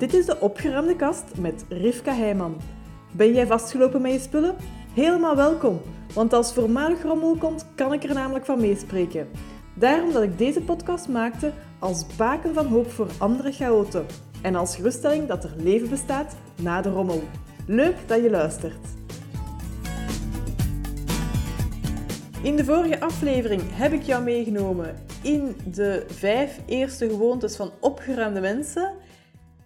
Dit is de opgeruimde kast met Rivka Heijman. Ben jij vastgelopen met je spullen? Helemaal welkom, want als voormalig rommel komt, kan ik er namelijk van meespreken. Daarom dat ik deze podcast maakte als baken van hoop voor andere chaoten en als geruststelling dat er leven bestaat na de rommel. Leuk dat je luistert. In de vorige aflevering heb ik jou meegenomen in de vijf eerste gewoontes van opgeruimde mensen.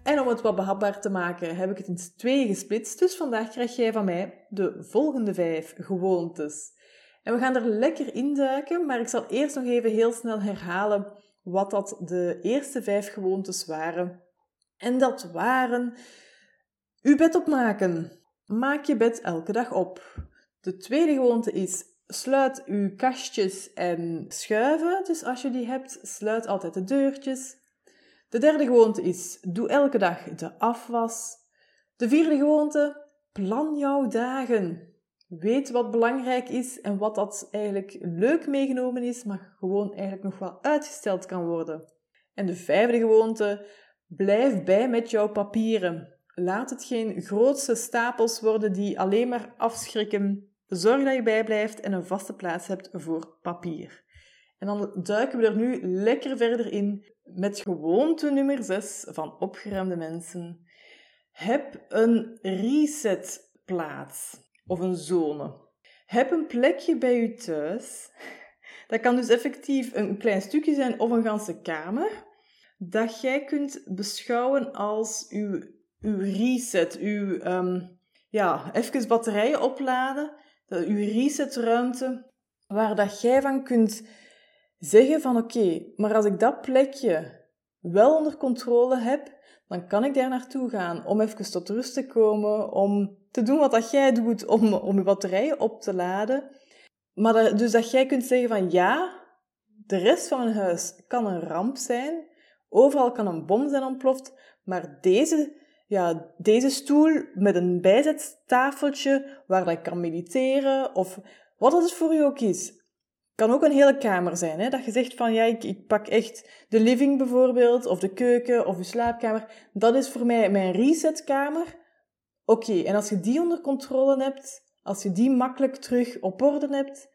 En om het wat behapbaar te maken, heb ik het in twee gesplitst. Dus vandaag krijg jij van mij de volgende vijf gewoontes. En we gaan er lekker induiken, maar ik zal eerst nog even heel snel herhalen wat dat de eerste vijf gewoontes waren. En dat waren uw bed opmaken. Maak je bed elke dag op. De tweede gewoonte is sluit uw kastjes en schuiven. Dus als je die hebt, sluit altijd de deurtjes. De derde gewoonte is doe elke dag de afwas. De vierde gewoonte, plan jouw dagen. Weet wat belangrijk is en wat dat eigenlijk leuk meegenomen is, maar gewoon eigenlijk nog wel uitgesteld kan worden. En de vijfde gewoonte, blijf bij met jouw papieren. Laat het geen grootste stapels worden die alleen maar afschrikken. Zorg dat je bijblijft en een vaste plaats hebt voor papier. En dan duiken we er nu lekker verder in met gewoonte nummer 6 van opgeruimde mensen. Heb een resetplaats of een zone. Heb een plekje bij je thuis. Dat kan dus effectief een klein stukje zijn of een ganse kamer. Dat jij kunt beschouwen als uw, uw reset, uw um, ja, even batterijen opladen, uw resetruimte, waar dat jij van kunt zeggen van oké, maar als ik dat plekje wel onder controle heb, dan kan ik daar naartoe gaan om even tot rust te komen, om te doen wat dat jij doet, om, om je batterijen op te laden. Maar dus dat jij kunt zeggen van ja, de rest van mijn huis kan een ramp zijn, overal kan een bom zijn ontploft, maar deze, ja, deze stoel met een bijzettafeltje waar ik kan mediteren, of wat het voor u ook is, kan ook een hele kamer zijn. Hè? Dat je zegt van, ja, ik, pak echt de living bijvoorbeeld, of de keuken, of de slaapkamer. Dat is voor mij mijn resetkamer. Oké, en als je die onder controle hebt, als je die makkelijk terug op orde hebt,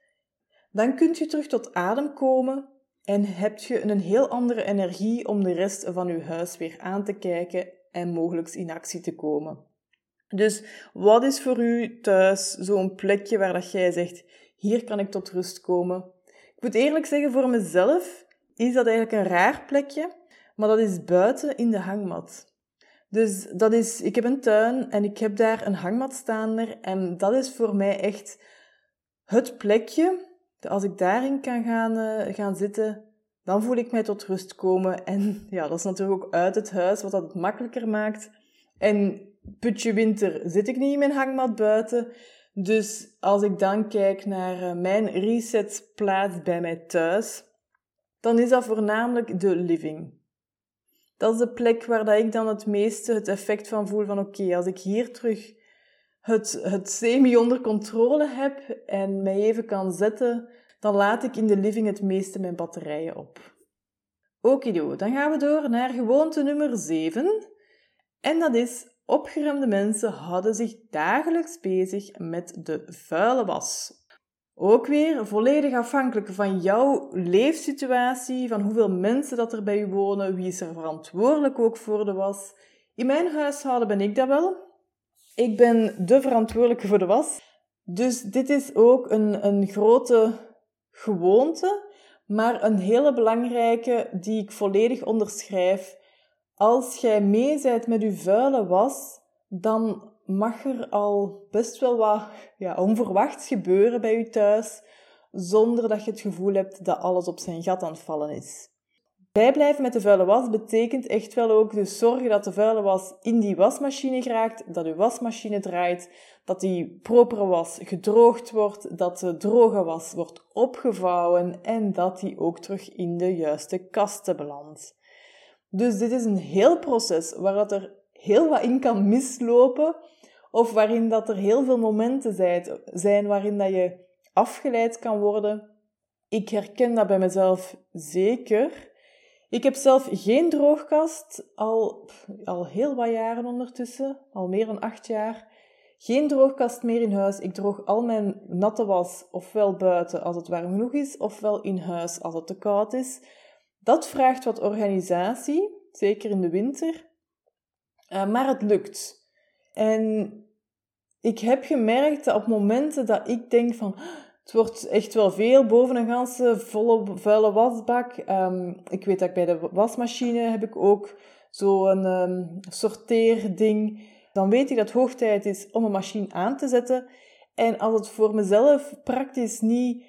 dan kun je terug tot adem komen en heb je een heel andere energie om de rest van je huis weer aan te kijken en mogelijk in actie te komen. Dus wat is voor u thuis zo'n plekje waar dat jij zegt, hier kan ik tot rust komen. Ik moet eerlijk zeggen, voor mezelf is dat eigenlijk een raar plekje, maar dat is buiten in de hangmat. Dus dat is, ik heb een tuin en ik heb daar een hangmat staan er en dat is voor mij echt het plekje. Als ik daarin kan gaan, uh, gaan zitten, dan voel ik mij tot rust komen. En ja, dat is natuurlijk ook uit het huis, wat dat makkelijker maakt. En putje winter zit ik niet in mijn hangmat buiten. Dus als ik dan kijk naar eh, mijn resetplaats bij mij thuis, dan is dat voornamelijk de living. Dat is de plek waar dat ik dan het meeste het effect van voel van oké, als ik hier terug het, het semi onder controle heb en mij even kan zetten, dan laat ik in de living het meeste mijn batterijen op. Okido, dan gaan we door naar gewoonte nummer 7. En dat is Opgeruimde mensen houden zich dagelijks bezig met de vuile was. Ook weer volledig afhankelijk van jouw leefsituatie, van hoeveel mensen dat er bij je wonen, wie is er verantwoordelijk ook voor de was. In mijn huishouden ben ik dat wel. Ik ben de verantwoordelijke voor de was. Dus dit is ook een, een grote gewoonte, maar een hele belangrijke die ik volledig onderschrijf als jij mee bent met je vuile was, dan mag er al best wel wat ja, onverwachts gebeuren bij je thuis, zonder dat je het gevoel hebt dat alles op zijn gat aan het vallen is. Bijblijven met de vuile was betekent echt wel ook dus zorgen dat de vuile was in die wasmachine geraakt, dat je wasmachine draait, dat die propere was gedroogd wordt, dat de droge was wordt opgevouwen en dat die ook terug in de juiste kasten belandt. Dus dit is een heel proces waar dat er heel wat in kan mislopen, of waarin dat er heel veel momenten zijn waarin dat je afgeleid kan worden. Ik herken dat bij mezelf zeker. Ik heb zelf geen droogkast, al, al heel wat jaren ondertussen, al meer dan acht jaar. Geen droogkast meer in huis. Ik droog al mijn natte was ofwel buiten als het warm genoeg is, ofwel in huis als het te koud is. Dat vraagt wat organisatie, zeker in de winter. Uh, maar het lukt. En ik heb gemerkt dat op momenten dat ik denk van het wordt echt wel veel boven een ganse volle vuile wasbak. Um, ik weet dat ik bij de wasmachine heb ik ook zo'n um, sorteerding. Dan weet ik dat het hoog tijd is om een machine aan te zetten. En als het voor mezelf praktisch niet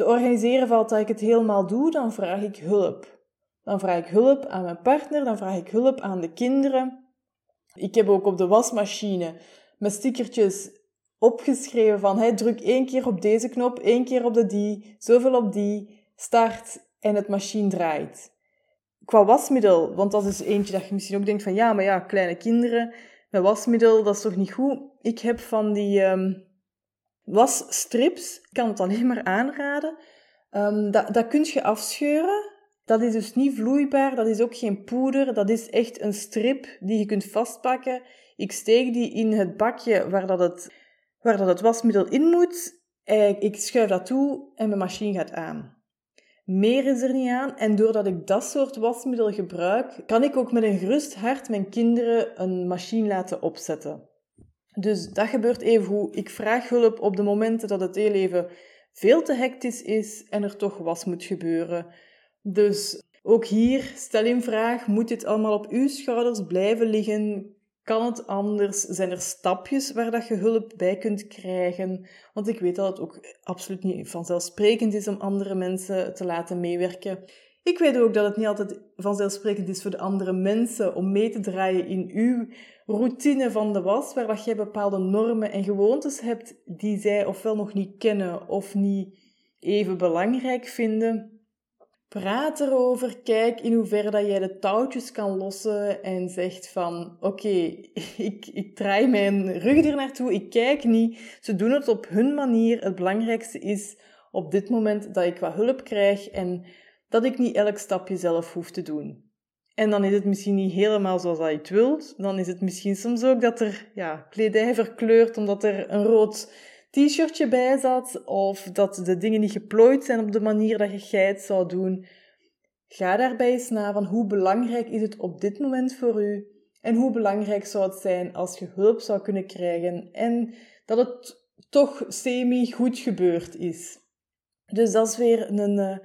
te organiseren valt dat ik het helemaal doe, dan vraag ik hulp. Dan vraag ik hulp aan mijn partner, dan vraag ik hulp aan de kinderen. Ik heb ook op de wasmachine met stickertjes opgeschreven van hey, druk één keer op deze knop, één keer op de die, zoveel op die, start en het machine draait. Qua wasmiddel, want dat is eentje dat je misschien ook denkt van ja, maar ja, kleine kinderen met wasmiddel, dat is toch niet goed. Ik heb van die um, wasstrips, ik kan het alleen maar aanraden. Um, dat, dat kun je afscheuren. Dat is dus niet vloeibaar, dat is ook geen poeder, dat is echt een strip die je kunt vastpakken. Ik steek die in het bakje waar dat het waar dat het wasmiddel in moet. Ik schuif dat toe en mijn machine gaat aan. Meer is er niet aan en doordat ik dat soort wasmiddel gebruik, kan ik ook met een gerust hart mijn kinderen een machine laten opzetten. Dus dat gebeurt even hoe ik vraag hulp op de momenten dat het heel even veel te hectisch is en er toch was moet gebeuren. Dus ook hier, stel in vraag, moet dit allemaal op uw schouders blijven liggen? Kan het anders? Zijn er stapjes waar dat je hulp bij kunt krijgen? Want ik weet dat het ook absoluut niet vanzelfsprekend is om andere mensen te laten meewerken. Ik weet ook dat het niet altijd vanzelfsprekend is voor de andere mensen om mee te draaien in uw routine van de was, waar dat jij bepaalde normen en gewoontes hebt die zij ofwel nog niet kennen of niet even belangrijk vinden. Praat erover, kijk in hoeverre dat jij de touwtjes kan lossen en zegt van oké, ik, ik draai mijn rug er naartoe, ik kijk niet. Ze doen het op hun manier. Het belangrijkste is op dit moment dat ik wat hulp krijg en dat ik niet elk stapje zelf hoef te doen. En dan is het misschien niet helemaal zoals dat je het wilt. Dan is het misschien soms ook dat er ja, kledij verkleurt omdat er een rood t-shirtje bij zat of dat de dingen niet geplooid zijn op de manier dat je het zou doen. Ga daarbij eens na van hoe belangrijk is het op dit moment voor u en hoe belangrijk zou het zijn als je hulp zou kunnen krijgen en dat het toch semi goed gebeurd is. Dus dat is weer een, uh,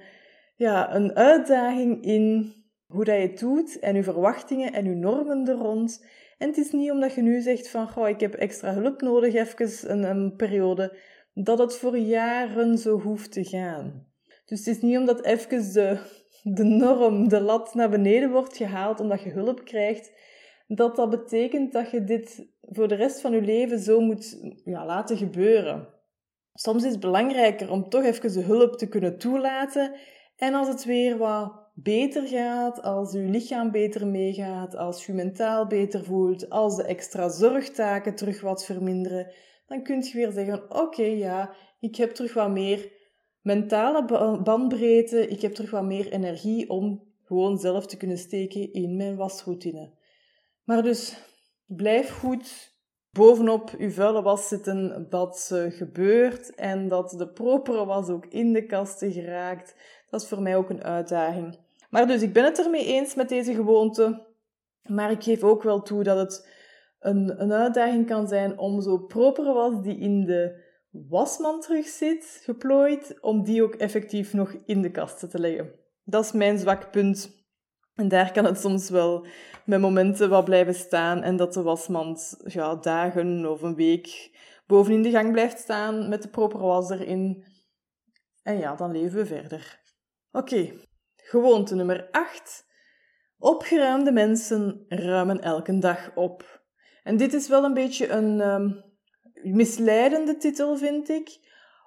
ja, een uitdaging in hoe dat je het doet en uw verwachtingen en uw normen er rond. En het is niet omdat je nu zegt van, goh, ik heb extra hulp nodig, even een, een periode, dat het voor jaren zo hoeft te gaan. Dus het is niet omdat even de, de norm, de lat naar beneden wordt gehaald omdat je hulp krijgt, dat dat betekent dat je dit voor de rest van je leven zo moet ja, laten gebeuren. Soms is het belangrijker om toch even de hulp te kunnen toelaten en als het weer wat beter gaat, als uw lichaam beter meegaat, als u mentaal beter voelt, als de extra zorgtaken terug wat verminderen, dan kunt je weer zeggen: Oké, ja, ik heb terug wat meer mentale bandbreedte, ik heb terug wat meer energie om gewoon zelf te kunnen steken in mijn wasroutine. Maar dus blijf goed bovenop uw vuile was zitten dat gebeurt en dat de propere was ook in de kasten geraakt. Dat is voor mij ook een uitdaging. Maar dus ik ben het ermee eens met deze gewoonte. Maar ik geef ook wel toe dat het een, een uitdaging kan zijn om zo propere was die in de wasman terug zit, geplooid, om die ook effectief nog in de kast te leggen. Dat is mijn zwak punt. En daar kan het soms wel met momenten wat blijven staan en dat de wasmand ja, dagen of een week bovenin de gang blijft staan met de propere was erin. En ja, dan leven we verder. Oké, Gewoonte nummer 8. Opgeruimde mensen ruimen elke dag op. En dit is wel een beetje een um, misleidende titel, vind ik.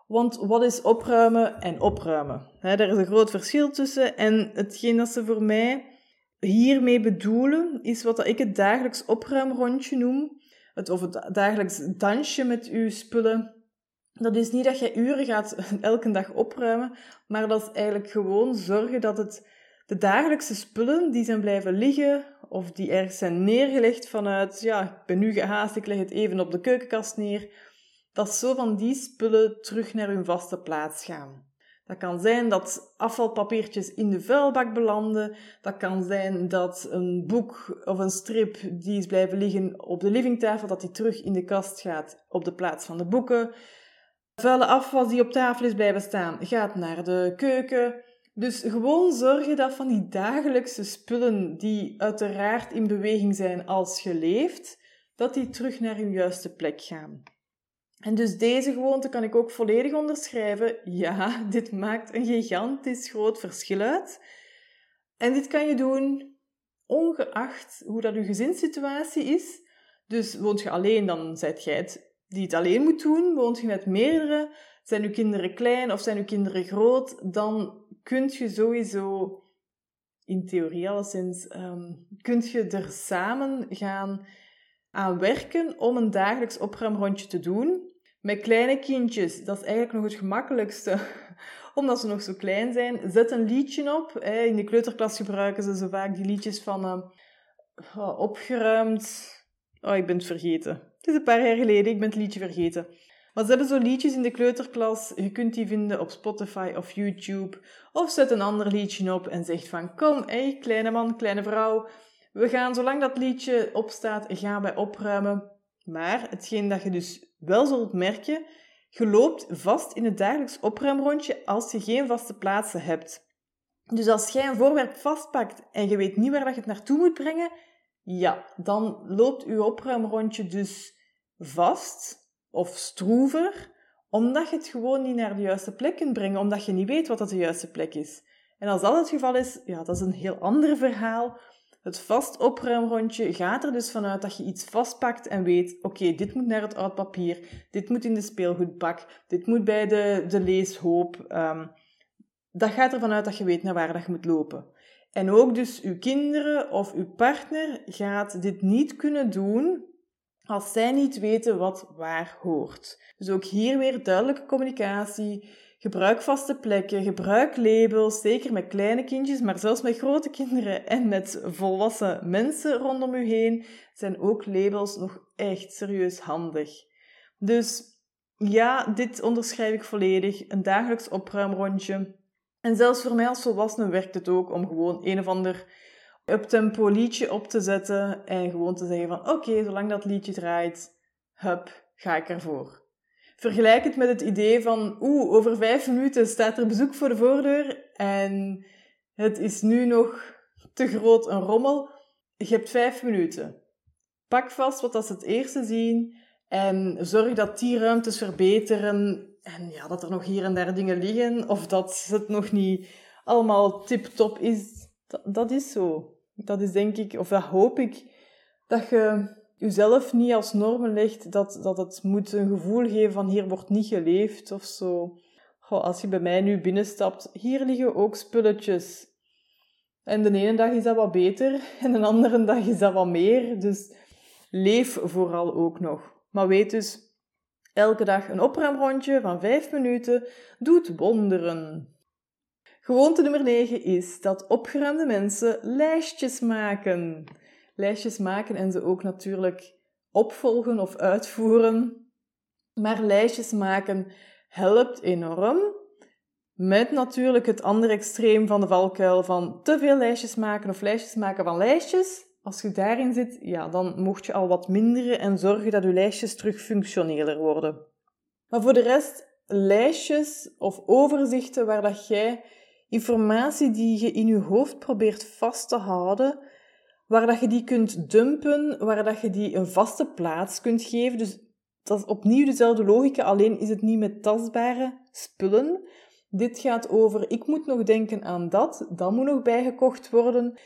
Want wat is opruimen en opruimen? He, daar is een groot verschil tussen. En hetgeen dat ze voor mij hiermee bedoelen, is wat ik het dagelijks opruimrondje noem. Of het dagelijks dansje met uw spullen. Dat is niet dat je uren gaat elke dag opruimen, maar dat is eigenlijk gewoon zorgen dat het De dagelijkse spullen die zijn blijven liggen of die ergens zijn neergelegd vanuit, ja, ik ben nu gehaast, ik leg het even op de keukenkast neer, dat zo van die spullen terug naar hun vaste plaats gaan. Dat kan zijn dat afvalpapiertjes in de vuilbak belanden. Dat kan zijn dat een boek of een strip die is blijven liggen op de livingtafel, dat die terug in de kast gaat op de plaats van de boeken. Vuile afval die op tafel is blijven staan, gaat naar de keuken. Dus gewoon zorgen dat van die dagelijkse spullen die uiteraard in beweging zijn als je leeft, dat die terug naar hun juiste plek gaan. En dus deze gewoonte kan ik ook volledig onderschrijven. Ja, dit maakt een gigantisch groot verschil uit. En dit kan je doen ongeacht hoe dat je gezinssituatie is. Dus woont je alleen, dan zijt jij het die het alleen moet doen. Woont je met meerdere, zijn uw kinderen klein of zijn uw kinderen groot, dan kunt je sowieso, in theorie alleszins, um, kunt je er samen gaan aan werken om een dagelijks opruimrondje te doen. Met kleine kindjes, dat is eigenlijk nog het gemakkelijkste, omdat ze nog zo klein zijn. Zet een liedje op. In de kleuterklas gebruiken ze zo vaak die liedjes van uh, opgeruimd. Oh, ik ben het vergeten. Het is een paar jaar geleden, ik ben het liedje vergeten. Maar ze hebben zo liedjes in de kleuterklas. Je kunt die vinden op Spotify of YouTube. Of zet een ander liedje op en zegt van... Kom, hé, kleine man, kleine vrouw. We gaan, zolang dat liedje opstaat, gaan wij opruimen. Maar hetgeen dat je dus wel zult merken, je loopt vast in het dagelijks opruimrondje als je geen vaste plaatsen hebt. Dus als jij een voorwerp vastpakt en je weet niet waar je het naartoe moet brengen, ja, dan loopt je opruimrondje dus vast of stroever, omdat je het gewoon niet naar de juiste plek kunt brengen, omdat je niet weet wat dat de juiste plek is. En als dat het geval is, ja, dat is een heel ander verhaal. Het vast opruimrondje gaat er dus vanuit dat je iets vastpakt en weet: oké, dit moet naar het oud papier, dit moet in de speelgoedbak, dit moet bij de, de leeshoop. Um, dat gaat ervan uit dat je weet naar waar dat je moet lopen. En ook dus uw kinderen of uw partner gaat dit niet kunnen doen als zij niet weten wat waar hoort. Dus ook hier weer duidelijke communicatie. Gebruik vaste plekken, gebruik labels, zeker met kleine kindjes, maar zelfs met grote kinderen en met volwassen mensen rondom u heen zijn ook labels nog echt serieus handig. Dus ja, dit onderschrijf ik volledig. Een dagelijks opruimrondje. En zelfs voor mij als volwassene werkt het ook om gewoon een of ander uptempo liedje op te zetten en gewoon te zeggen van oké, zolang dat liedje draait, hup, ga ik ervoor. Vergelijk het met het idee van oeh, over vijf minuten staat er bezoek voor de voordeur en het is nu nog te groot een rommel. Je hebt vijf minuten. Pak vast wat als het eerste zien en zorg dat die ruimtes verbeteren en ja, dat er nog hier en daar dingen liggen of dat het nog niet allemaal tip-top is. Dat, dat is zo. Dat is denk ik, of dat hoop ik, dat je jezelf niet als normen legt dat, dat het moet een gevoel geven van hier wordt niet geleefd of zo. Goh, als je bij mij nu binnenstapt, hier liggen ook spulletjes. En de ene dag is dat wat beter en de andere dag is dat wat meer. Dus leef vooral ook nog. Maar weet dus, elke dag een opruimrondje van vijf minuten doet wonderen. Gewoonte nummer 9 is dat opgeruimde mensen lijstjes maken. Lijstjes maken en ze ook natuurlijk opvolgen of uitvoeren. Maar lijstjes maken helpt enorm. Met natuurlijk het andere extreem van de valkuil van te veel lijstjes maken of lijstjes maken van lijstjes. Als je daarin zit, ja, dan mocht je al wat minderen en zorgen dat je lijstjes terug functioneler worden. Maar voor de rest, lijstjes of overzichten waar dat jij informatie die je in je hoofd probeert vast te houden, waar dat je die kunt dumpen, waar dat je die een vaste plaats kunt geven. Dus dat is opnieuw dezelfde logica, alleen is het niet met tastbare spullen. Dit gaat over, ik moet nog denken aan dat, dat moet nog bijgekocht worden.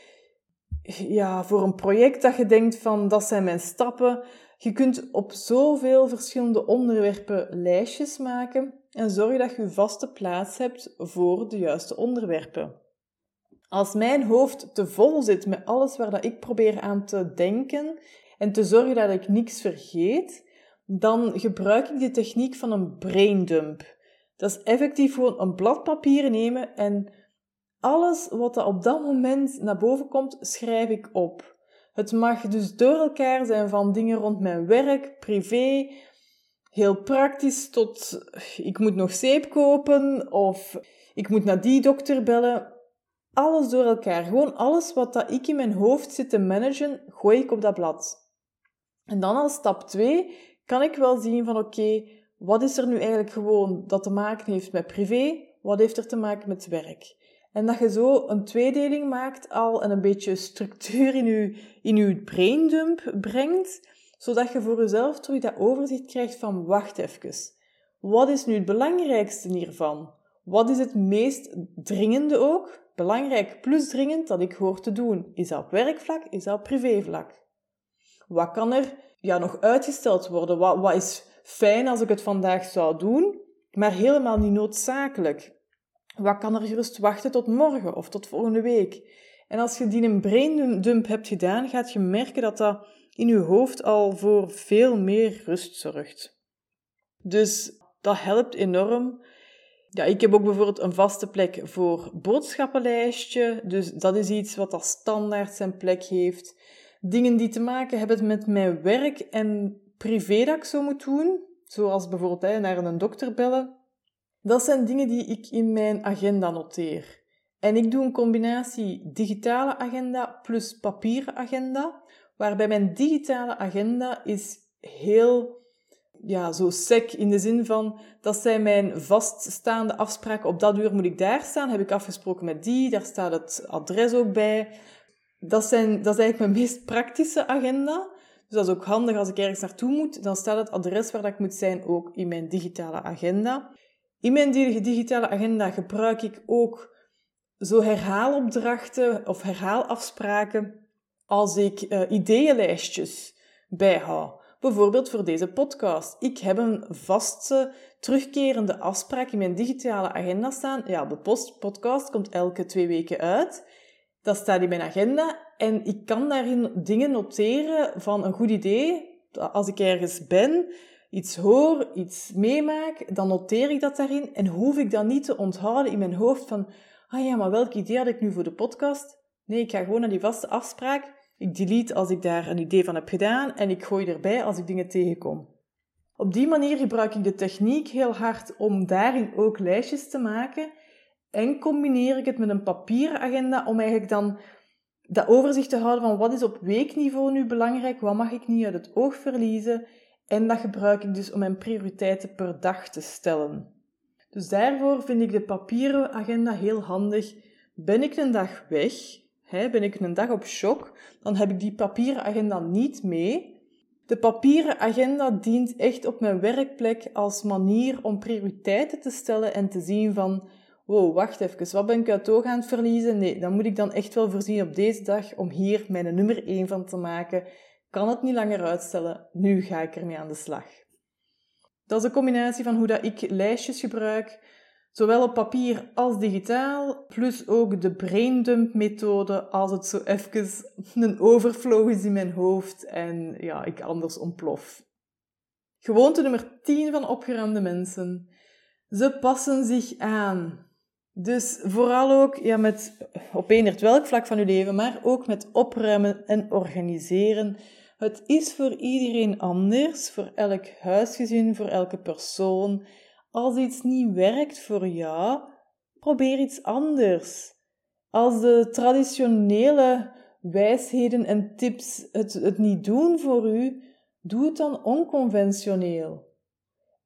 Ja, voor een project dat je denkt van, dat zijn mijn stappen. Je kunt op zoveel verschillende onderwerpen lijstjes maken en zorg dat je een vaste plaats hebt voor de juiste onderwerpen. Als mijn hoofd te vol zit met alles waar dat ik probeer aan te denken en te zorgen dat ik niks vergeet, dan gebruik ik de techniek van een braindump. Dat is effectief gewoon een blad papier nemen en alles wat er op dat moment naar boven komt, schrijf ik op. Het mag dus door elkaar zijn van dingen rond mijn werk, privé, heel praktisch tot ik moet nog zeep kopen of ik moet naar die dokter bellen. Alles door elkaar. Gewoon alles wat dat ik in mijn hoofd zit te managen, gooi ik op dat blad. En dan als stap 2 kan ik wel zien van oké, wat is er nu eigenlijk gewoon dat te maken heeft met privé? Wat heeft er te maken met werk? En dat je zo een tweedeling maakt al en een beetje structuur in je, in je braindump brengt, zodat je voor jezelf terug dat overzicht krijgt van wacht even. Wat is nu het belangrijkste hiervan? Wat is het meest dringende ook? Belangrijk plus dringend dat ik hoor te doen. Is dat op werkvlak? Is dat op privévlak? Wat kan er ja, nog uitgesteld worden? Wat, wat is fijn als ik het vandaag zou doen, maar helemaal niet noodzakelijk? Wat kan er gerust wachten tot morgen of tot volgende week? En als je die een braindump hebt gedaan, gaat je merken dat dat in je hoofd al voor veel meer rust zorgt. Dus dat helpt enorm. Ja, ik heb ook bijvoorbeeld een vaste plek voor boodschappenlijstje. Dus dat is iets wat dat standaard zijn plek heeft. Dingen die te maken hebben met mijn werk en privé dat ik zo moet doen. Zoals bijvoorbeeld hè, naar een dokter bellen. Dat zijn dingen die ik in mijn agenda noteer. En ik doe een combinatie digitale agenda plus papieren agenda, waarbij mijn digitale agenda is heel ja, zo sec in de zin van dat zijn mijn vaststaande afspraken. Op dat uur moet ik daar staan, heb ik afgesproken met die, daar staat het adres ook bij. Dat, zijn, dat is eigenlijk mijn meest praktische agenda. Dus dat is ook handig als ik ergens naartoe moet, dan staat het adres waar dat ik moet zijn ook in mijn digitale agenda. In mijn digitale agenda gebruik ik ook zo herhaalopdrachten of herhaalafspraken als ik uh, ideeënlijstjes bijhoud. Bijvoorbeeld voor deze podcast. Ik heb een vaste, terugkerende afspraak in mijn digitale agenda staan. Ja, de podcast komt elke twee weken uit. Dat staat in mijn agenda en ik kan daarin dingen noteren van een goed idee. Als ik ergens ben, iets hoor, iets meemaak, dan noteer ik dat daarin en hoef ik dan niet te onthouden in mijn hoofd van, ah ja, maar welk idee had ik nu voor de podcast? Nee, ik ga gewoon naar die vaste afspraak. Ik delete als ik daar een idee van heb gedaan en ik gooi erbij als ik dingen tegenkom. Op die manier gebruik ik de techniek heel hard om daarin ook lijstjes te maken en combineer ik het met een papieren agenda om eigenlijk dan dat overzicht te houden van wat is op weekniveau nu belangrijk, wat mag ik niet uit het oog verliezen en dat gebruik ik dus om mijn prioriteiten per dag te stellen. Dus daarvoor vind ik de papieren agenda heel handig. Ben ik een dag weg, ben ik een dag op shock, dan heb ik die papieren agenda niet mee. De papieren agenda dient echt op mijn werkplek als manier om prioriteiten te stellen en te zien van, wow, wacht even, wat ben ik uit oog aan het verliezen? Nee, dan moet ik dan echt wel voorzien op deze dag om hier mijn nummer 1 van te maken kan het niet langer uitstellen, nu ga ik ermee aan de slag. Dat is een combinatie van hoe dat ik lijstjes gebruik, zowel op papier als digitaal, plus ook de braindump methode als het zo even een overflow is in mijn hoofd en ja, ik anders ontplof. Gewoonte nummer 10 van opgeruimde mensen. Ze passen zich aan. Dus vooral ook ja, met op eender welk vlak van uw leven, maar ook met opruimen en organiseren het is voor iedereen anders, voor elk huisgezin, voor elke persoon. Als iets niet werkt voor jou, probeer iets anders. Als de traditionele wijsheden en tips het, het niet doen voor u, doe het dan onconventioneel.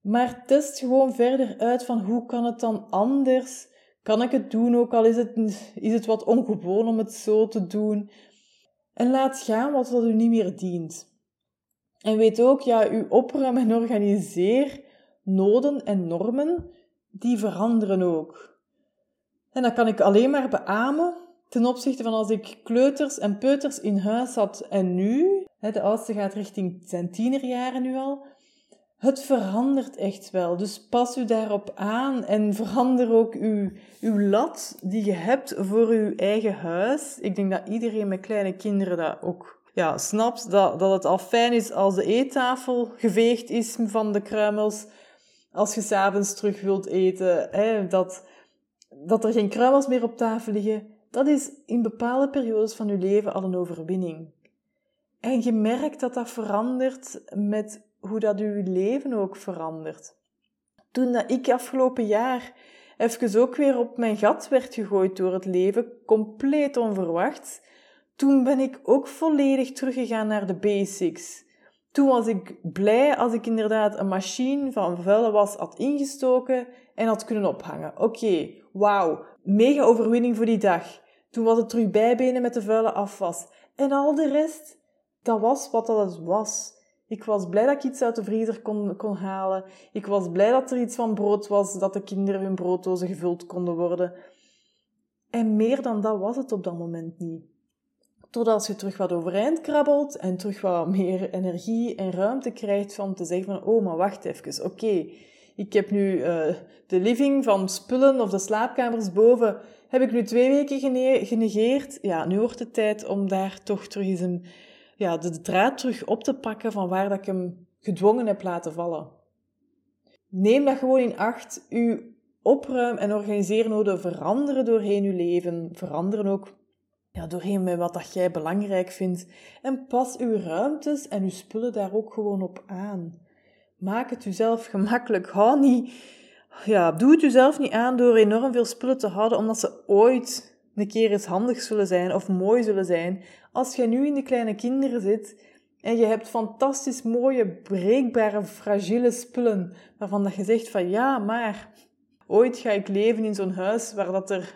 Maar test gewoon verder uit van hoe kan het dan anders? Kan ik het doen, ook al is het, is het wat ongewoon om het zo te doen? En laat gaan wat dat u niet meer dient. En weet ook, ja, uw opruim- en organiseer noden en normen, die veranderen ook. En dat kan ik alleen maar beamen ten opzichte van als ik kleuters en peuters in huis had en nu, de oudste gaat richting zijn tienerjaren nu al, het verandert echt wel. Dus pas u daarop aan en verander ook uw, uw lat die je hebt voor uw eigen huis. Ik denk dat iedereen met kleine kinderen dat ook ja, snapt. Dat, dat het al fijn is als de eettafel geveegd is van de kruimels. Als je s'avonds terug wilt eten. Hè, dat, dat er geen kruimels meer op tafel liggen, dat is in bepaalde periodes van je leven al een overwinning. En je merkt dat dat verandert met hoe dat je leven ook verandert. Toen dat ik afgelopen jaar even ook weer op mijn gat werd gegooid door het leven, compleet onverwacht, toen ben ik ook volledig teruggegaan naar de basics. Toen was ik blij als ik inderdaad een machine van vuile was had ingestoken en had kunnen ophangen. Oké, wauw, mega overwinning voor die dag. Toen was het terug bijbenen met de vuile afwas. En al de rest, dat was wat dat was. Ik was blij dat ik iets uit de vriezer kon, kon halen. Ik was blij dat er iets van brood was, dat de kinderen hun brooddozen gevuld konden worden. En meer dan dat was het op dat moment niet. Totdat je terug wat overeind krabbelt en terug wat meer energie en ruimte krijgt van te zeggen van, oh, maar wacht even, oké, ik heb nu uh, de living van spullen of de slaapkamers boven, heb ik nu twee weken genegeerd. Ja, nu wordt het tijd om daar toch terug eens een, ja, de draad terug op te pakken van waar dat ik hem gedwongen heb laten vallen. Neem dat gewoon in acht. Uw opruim- en organiseernoden veranderen doorheen uw leven, veranderen ook doorheen met wat dat jij belangrijk vindt. En pas uw ruimtes en uw spullen daar ook gewoon op aan. Maak het jezelf gemakkelijk. Hou niet, ja, doe het jezelf niet aan door enorm veel spullen te houden, omdat ze ooit een keer eens handig zullen zijn of mooi zullen zijn. Als jij nu in de kleine kinderen zit en je hebt fantastisch mooie, breekbare, fragiele spullen, waarvan dat je zegt van ja, maar ooit ga ik leven in zo'n huis waar dat er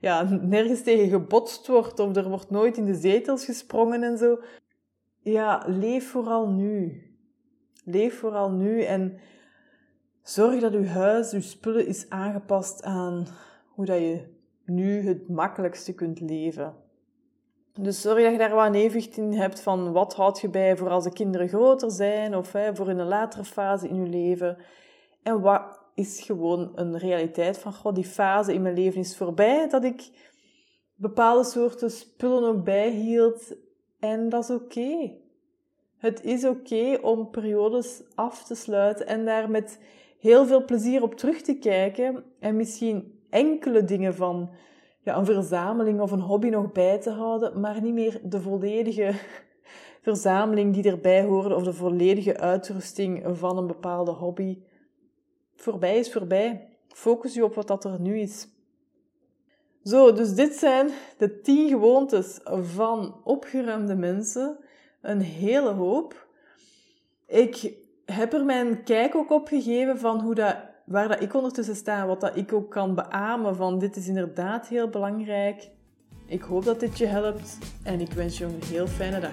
ja, nergens tegen gebotst wordt of er wordt nooit in de zetels gesprongen en zo. Ja, leef vooral nu. Leef vooral nu en zorg dat uw huis, uw spullen is aangepast aan hoe dat je nu het makkelijkste kunt leven. Dus zorg dat je daar evenwicht in hebt van wat houd je bij voor als de kinderen groter zijn of hè, voor in een latere fase in je leven. En wat is gewoon een realiteit van, god, die fase in mijn leven is voorbij, dat ik bepaalde soorten spullen ook bijhield. En dat is oké. Het is oké om periodes af te sluiten en daar met heel veel plezier op terug te kijken en misschien enkele dingen van ja, een verzameling of een hobby nog bij te houden, maar niet meer de volledige verzameling die erbij hoorde of de volledige uitrusting van een bepaalde hobby voorbij is voorbij. Focus je op wat dat er nu is. Zo, dus dit zijn de 10 gewoontes van opgeruimde mensen. Een hele hoop. Ik heb er mijn kijk ook op gegeven van hoe dat, waar dat ik ondertussen sta, wat dat ik ook kan beamen van dit is inderdaad heel belangrijk. Ik hoop dat dit je helpt en ik wens je een heel fijne dag.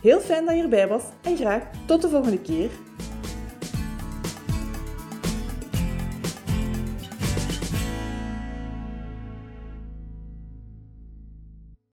Heel fijn dat je erbij was en graag tot de volgende keer.